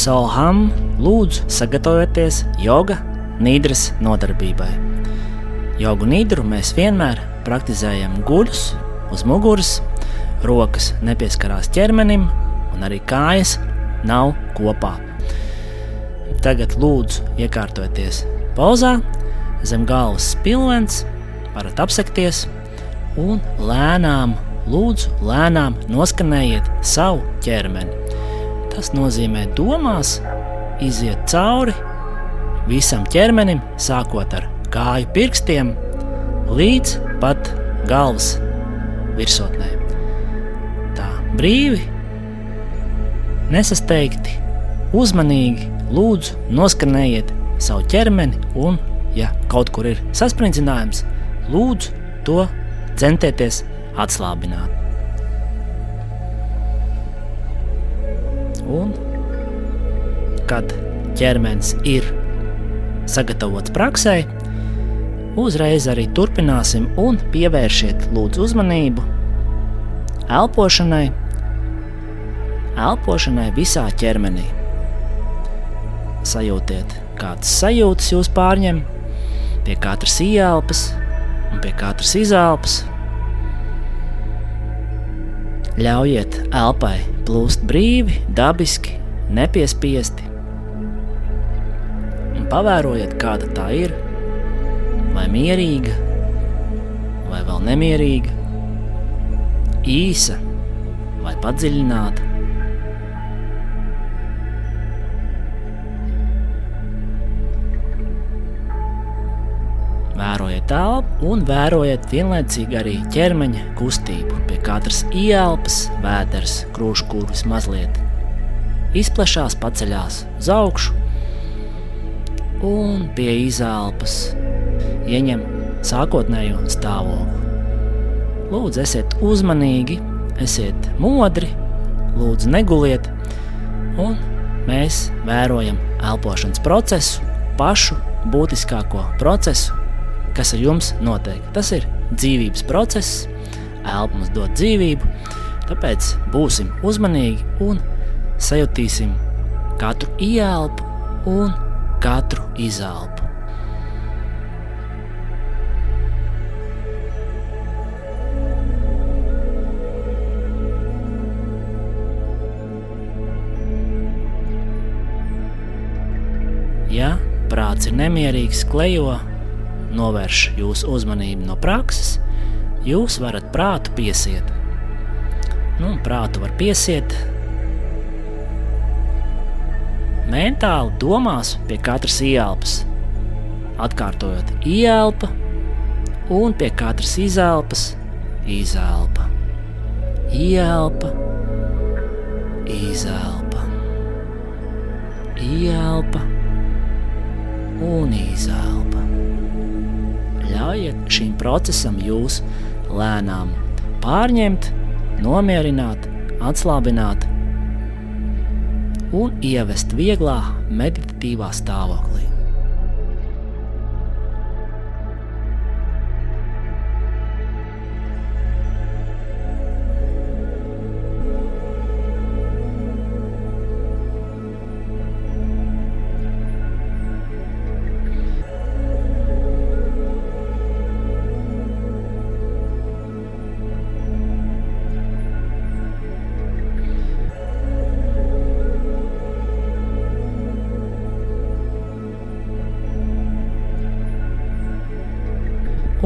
Soham lūdzu sagatavojieties joga nīdras nodarbībai. Jogu nīdru mēs vienmēr praktizējam guļus uz muguras, rokas nepieskarās ķermenim un arī kājas nav kopā. Tagad lūdzu iekārtojieties pozā, zem galvas spilvens, varat apsekties un lēnām, lūdzu, lēnām noskanējiet savu ķermeni. Tas nozīmē domās iziet cauri visam ķermenim, sākot ar kāju pirkstiem līdz pat galvas virsotnē. Tā brīvi, nesasteigti, uzmanīgi lūdzu noskanējiet savu ķermeni un, ja kaut kur ir sasprindzinājums, lūdzu to centieties atslābināt. Kad ķermenis ir sagatavots praksē, uzreiz arī turpināsim un pievēršiet lūdzu uzmanību elpošanai, elpošanai visā ķermenī. Sajūtiet, kādas sajūtas jūs pārņem pie katras ieelpas un pie katras izelpas. Ļaujiet elpai plūst brīvi, dabiski, nepiespiesti. Pavērojiet, kāda tā ir. Vai mierīga, vai vēl nemierīga, īsa vai padziļināta. Vērojiet telpu un vērojiet vienlaicīgi arī ķermeņa kustību. Pie katras ieelpas vēders, krūškūris mazliet izplešās, paceļās uz augšu, un pie izelpas ieņem sākotnējo stāvokli. Lūdzu, esiet uzmanīgi, esiet modri, lūdzu, neguliet, un mēs vērojam elpošanas procesu, pašu būtiskāko procesu, kas ar jums notiek. Tas ir dzīvības process, elpa mums dod dzīvību, tāpēc būsim uzmanīgi un sajutīsim katru ieelpu un katru izelpu. Ja prāts ir nemierīgs, klejo, novērš jūsu uzmanību no prakses, jūs varat prātu piesiet. Nu, prātu var piesiet mentāli domās pie katras ieelpas, atkārtojot ieelpa un pie katras izelpas izelpa. Ielpa, izelpa, ielpa un izelpa ļaujiet šim procesam jūs lēnām pārņemt, nomierināt, atslābināt un ievest vieglā meditatīvā stāvoklī.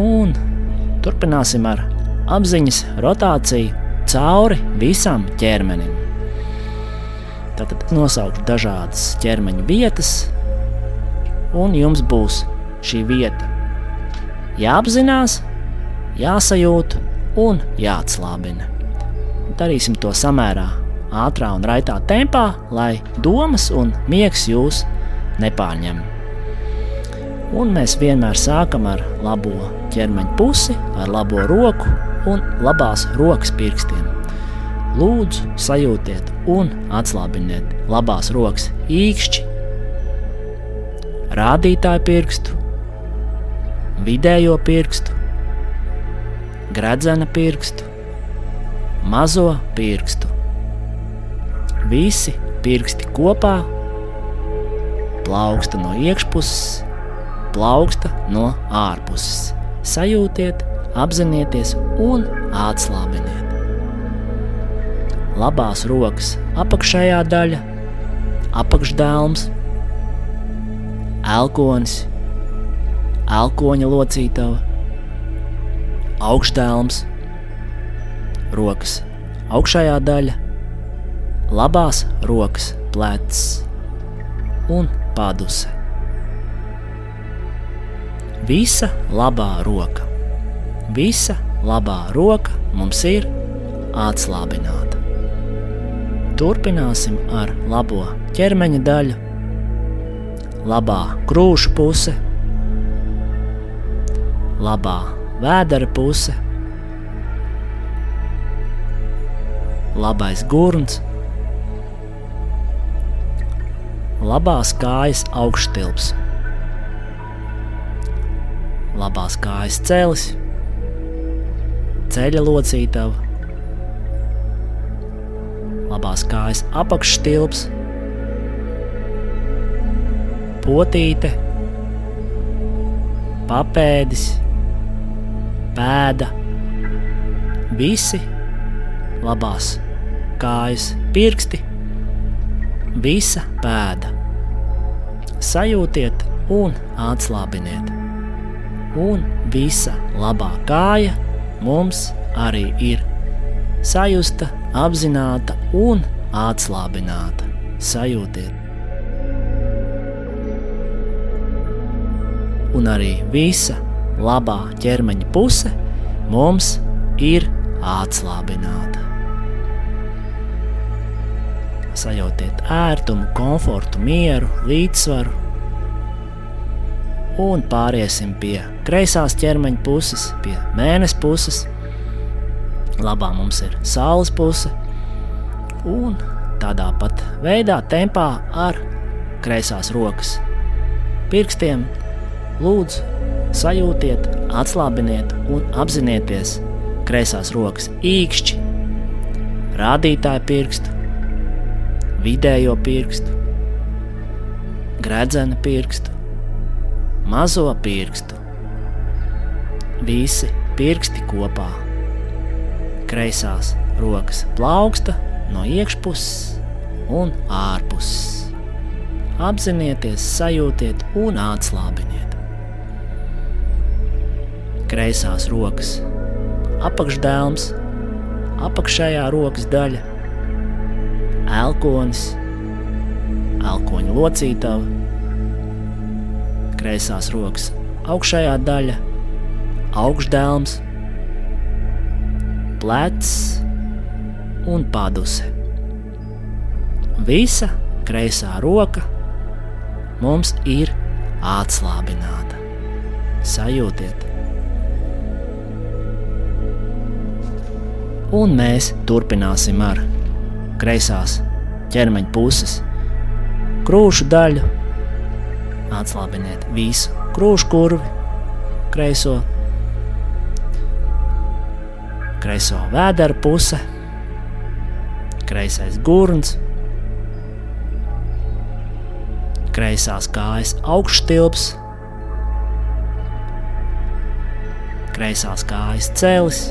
Un turpināsim ar apziņas rotāciju cauri visam ķermenim. Tad nosaukšu dažādas ķermeņa vietas, un jums būs šī vieta jāapzinās, jāsajūt un jāatslābina. Darīsim to samērā ātrā un raitā tempā, lai domas un miegs jūs nepārņemtu. Un mēs vienmēr sākam ar labo ķermeņa pusi, ar labo roku un labās rokas pirkstiem. Lūdzu, sajūtiet un atslābiniet labās rokas īkšķi, rādītāju pirkstu, vidējo pirkstu, gredzena pirkstu, mazo pirkstu. Visi pirksti kopā plauksta no iekšpuses, plauksta no ārpuses. Sajūtiet, apzinieties un atslābiniet. Labās rokas apakšējā daļa, apakšdēlns, elkonis, elkoņa locītava, augšdēlns, rokas augšējā daļa, labās rokas plecs un paduse. Visa labā roka, visa labā roka mums ir atslābināta. Turpināsim ar labo ķermeņa daļu, labā krūšu puse, labā vēdera puse, labais gurns, labās kājas augšstilps, labās kājas celis, ceļa locītava, labās kājas apakšstilps, potīte, papēdis, pēda, visi labās kājas pirksti, visa pēda. Sajūtiet un atslābiniet. Un visa labā kāja mums arī ir sajusta, apzināta un atslābināta. Sajūtiet! Un arī visa labā ķermeņa puse mums ir atslābināta sajūtiet ērtumu, komfortu, mieru, līdzsvaru. Un pāriesim pie kreisās ķermeņa puses, pie mēnesis puses. Labā mums ir saules puse, un tādā pat veidā, tempā ar kreisās rokas pirkstiem. Lūdzu, sajūtiet, atslābiniet un apzinieties kreisās rokas īkšķi, rādītāju pirkstu, vidējo pirkstu, gredzena pirkstu, mazo pirkstu. Visi pirksti kopā. Kreisās rokas plauksta no iekšpuses un ārpuses. Apzinieties, sajūtiet un atslābiniet. Kreisās rokas apakšdēlns, apakšējā rokas daļa elkonis, elkoņa locītava, kreisās rokas augšējā daļa, augšdēlns, plecs un paduse. Visa kreisā roka mums ir atslābināta. Sajūtiet! Un mēs turpināsim ar kreisās ķermeņa puses, krūšu daļu. Atslābiniet visu krūšu kurvi, kreiso, kreiso vēdera puse, kreisais gurns, kreisās kājas augšstilps, kreisās kājas celis,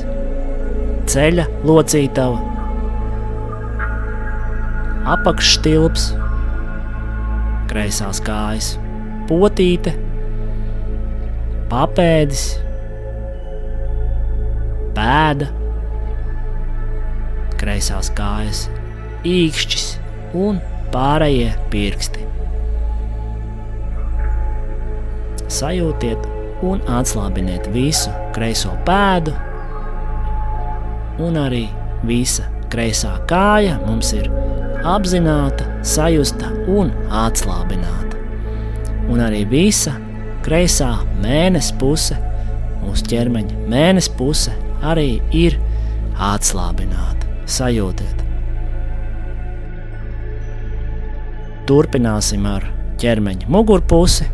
ceļa locītava apakšstilps, kreisās kājas, potīte, papēdis, pēda, kreisās kājas, īkšķis un pārējie pirksti. Sajūtiet un atslābiniet visu kreiso pēdu, un arī visa kreisā kāja mums ir apzināta, sajusta un atslābināta. Un arī visa kreisā mēnesis puse, mūsu ķermeņa mēnesis puse, arī ir atslābināta. Sajūtiet! Turpināsim ar ķermeņa mugurpusi.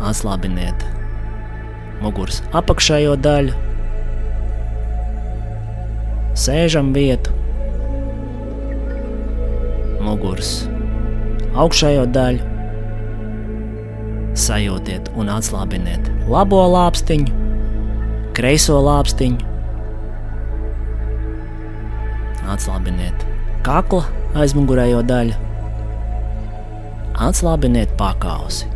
Atslābiniet muguras apakšējo daļu, sēžam vietu, muguras augšējo daļu, sajūtiet un atslābiniet labo lāpstiņu, kreiso lāpstiņu, atslābiniet kakla aizmugurējo daļu, atslābiniet pakausi.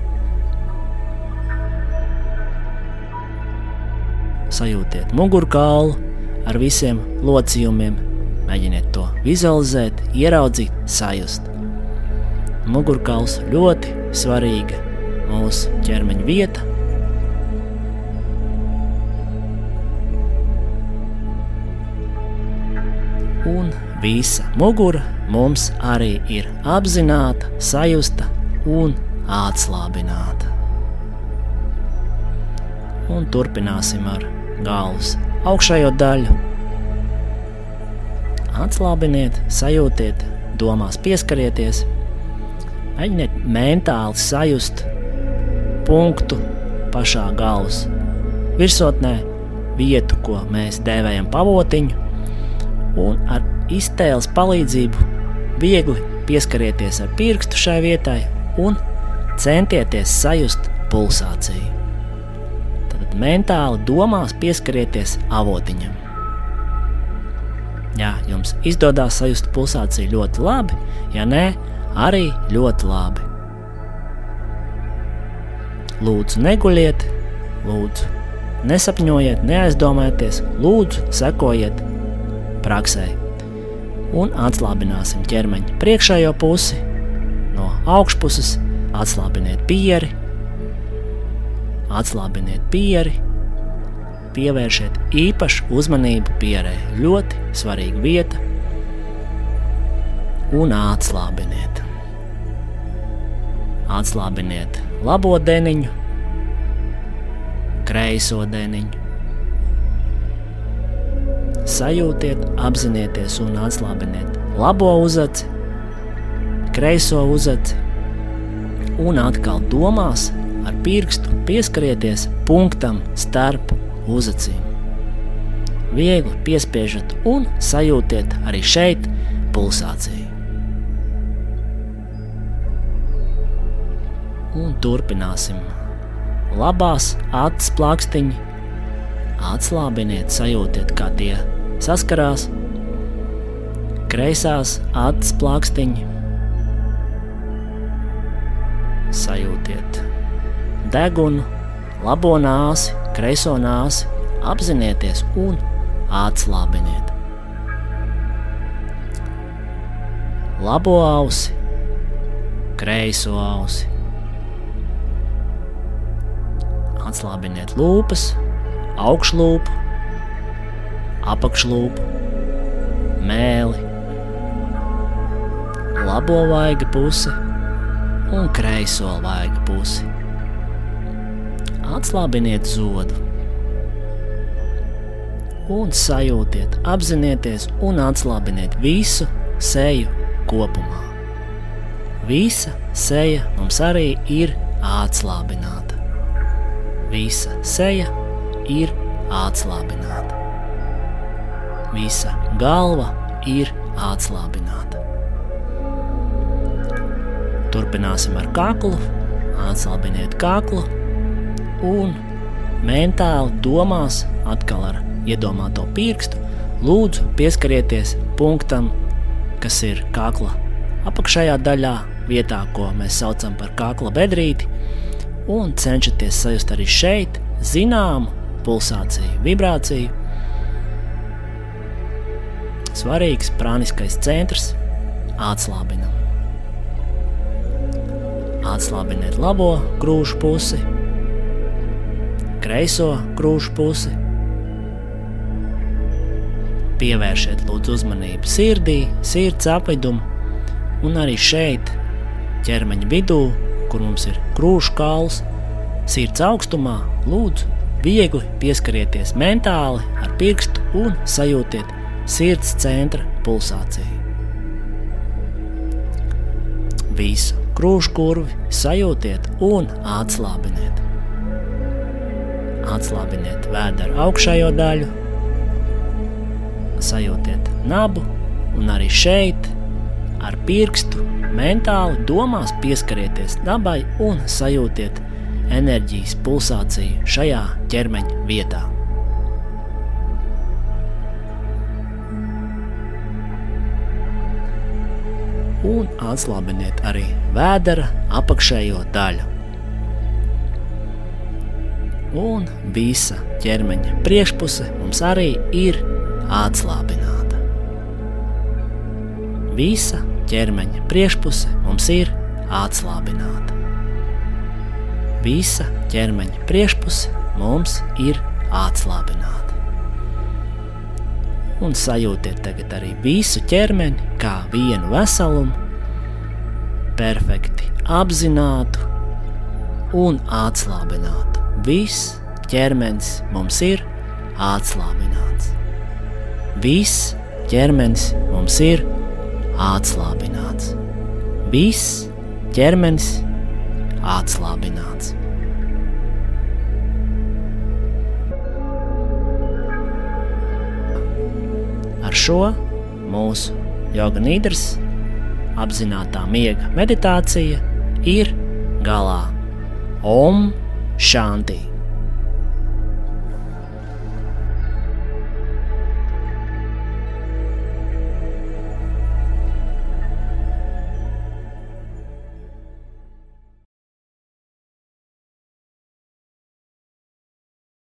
Sajūtiet mugurkaulu ar visiem locījumiem, mēģiniet to vizualizēt, ieraudzīt, sajust. Mugurkauls ļoti svarīga mūsu ķermeņa vieta. Un visa mugura mums arī ir apzināta, sajusta un atslābināta. Un turpināsim ar galvas augšējo daļu. Atslābiniet, sajūtiet, domās pieskarieties, mēģiniet mentāli sajust punktu pašā galvas virsotnē, vietu, ko mēs dēvējam pavotiņu, un ar iztēles palīdzību viegli pieskarieties ar pirkstu šai vietai un centieties sajust pulsāciju. Tad mentāli domās pieskarieties avotiņam. Ja jums izdodas sajust pulsāciju ļoti labi, ja nē, arī ļoti labi. Lūdzu, neguļiet, lūdzu, nesapņojiet, neaizdomājieties, lūdzu, sekojiet praksē. Un atslābināsim ķermeņa priekšējo pusi, no augšpuses atslābiniet pieri, atslābiniet pieri, pievēršiet īpašu uzmanību pierē. Ļoti svarīga vieta un atslābiniet. Atslābiniet labo deniņu, kreiso deniņu. Sajūtiet, apzināties un atslābiniet labo uzaci, kreiso uzaci un atkal domās ar pirkstu pieskarieties punktam starp uzacīm. Viegli piespiežat un sajūtiet arī šeit pulsāciju. Un turpināsim. Labās acis plakstiņi, atslābiniet, sajūtiet, kā tie saskarās. Kreisās acis plakstiņi, sajūtiet degunu, labo nāsi, kreiso nāsi, apzinieties un atslābiniet. Labo ausi, kreiso ausi. Atslābiniet lūpas, augšlūpu, apakšlūpu, mēli, labo vaiga pusi un kreiso vaiga pusi atslābiniet zodu. Un sajūtiet, apzināties un atslābiniet visu seju kopumā. Visa seja mums arī ir atslābināta. Visa seja ir atslābināta. Visa galva ir atslābināta. Turpināsim ar kaklu. Atslābiniet kaklu, un mentāli domās, atkal ar iedomāto pirkstu, lūdzu pieskarieties punktam, kas ir kakla apakšējā daļā, vietā, ko mēs saucam par kakla bedrīti, un cenšaties sajust arī šeit zināmu pulsāciju, vibrāciju. Svarīgs prāniskais centrs atslābinam. Atslābiniet labo grūžu pusi, kreiso krūšu pusi. Pievēršiet lūdzu uzmanību sirdī, sirds apvidum un arī šeit, ķermeņa vidū, kur mums ir krūšu kauls, sirds augstumā, lūdzu, viegli pieskarieties mentāli ar pirkstu un sajūtiet sirds centra pulsāciju. Visu krūšu kurvi sajūtiet un atslābiniet atslābiniet vēdera augšējo daļu, sajūtiet nabu un arī šeit ar pirkstu mentāli domās pieskarieties dabai un sajūtiet enerģijas pulsāciju šajā ķermeņa vietā. Un atslābiniet arī vēdera apakšējo daļu. Un visa ķermeņa priekšpuse mums arī ir atslābināta. Visa ķermeņa priekšpuse mums ir atslābināta. Visa ķermeņa priekšpuse mums ir atslābināta. Un sajūtiet tagad arī visu ķermeni kā vienu veselumu, perfekti apzinātu un atslābinātu. Viss ķermenis mums ir atslābināts. Viss ķermenis mums ir atslābināts. Viss ķermenis atslābināts. Ar šo mūsu joga nīdras apzinātā miega meditācija ir galā. Om Shanti!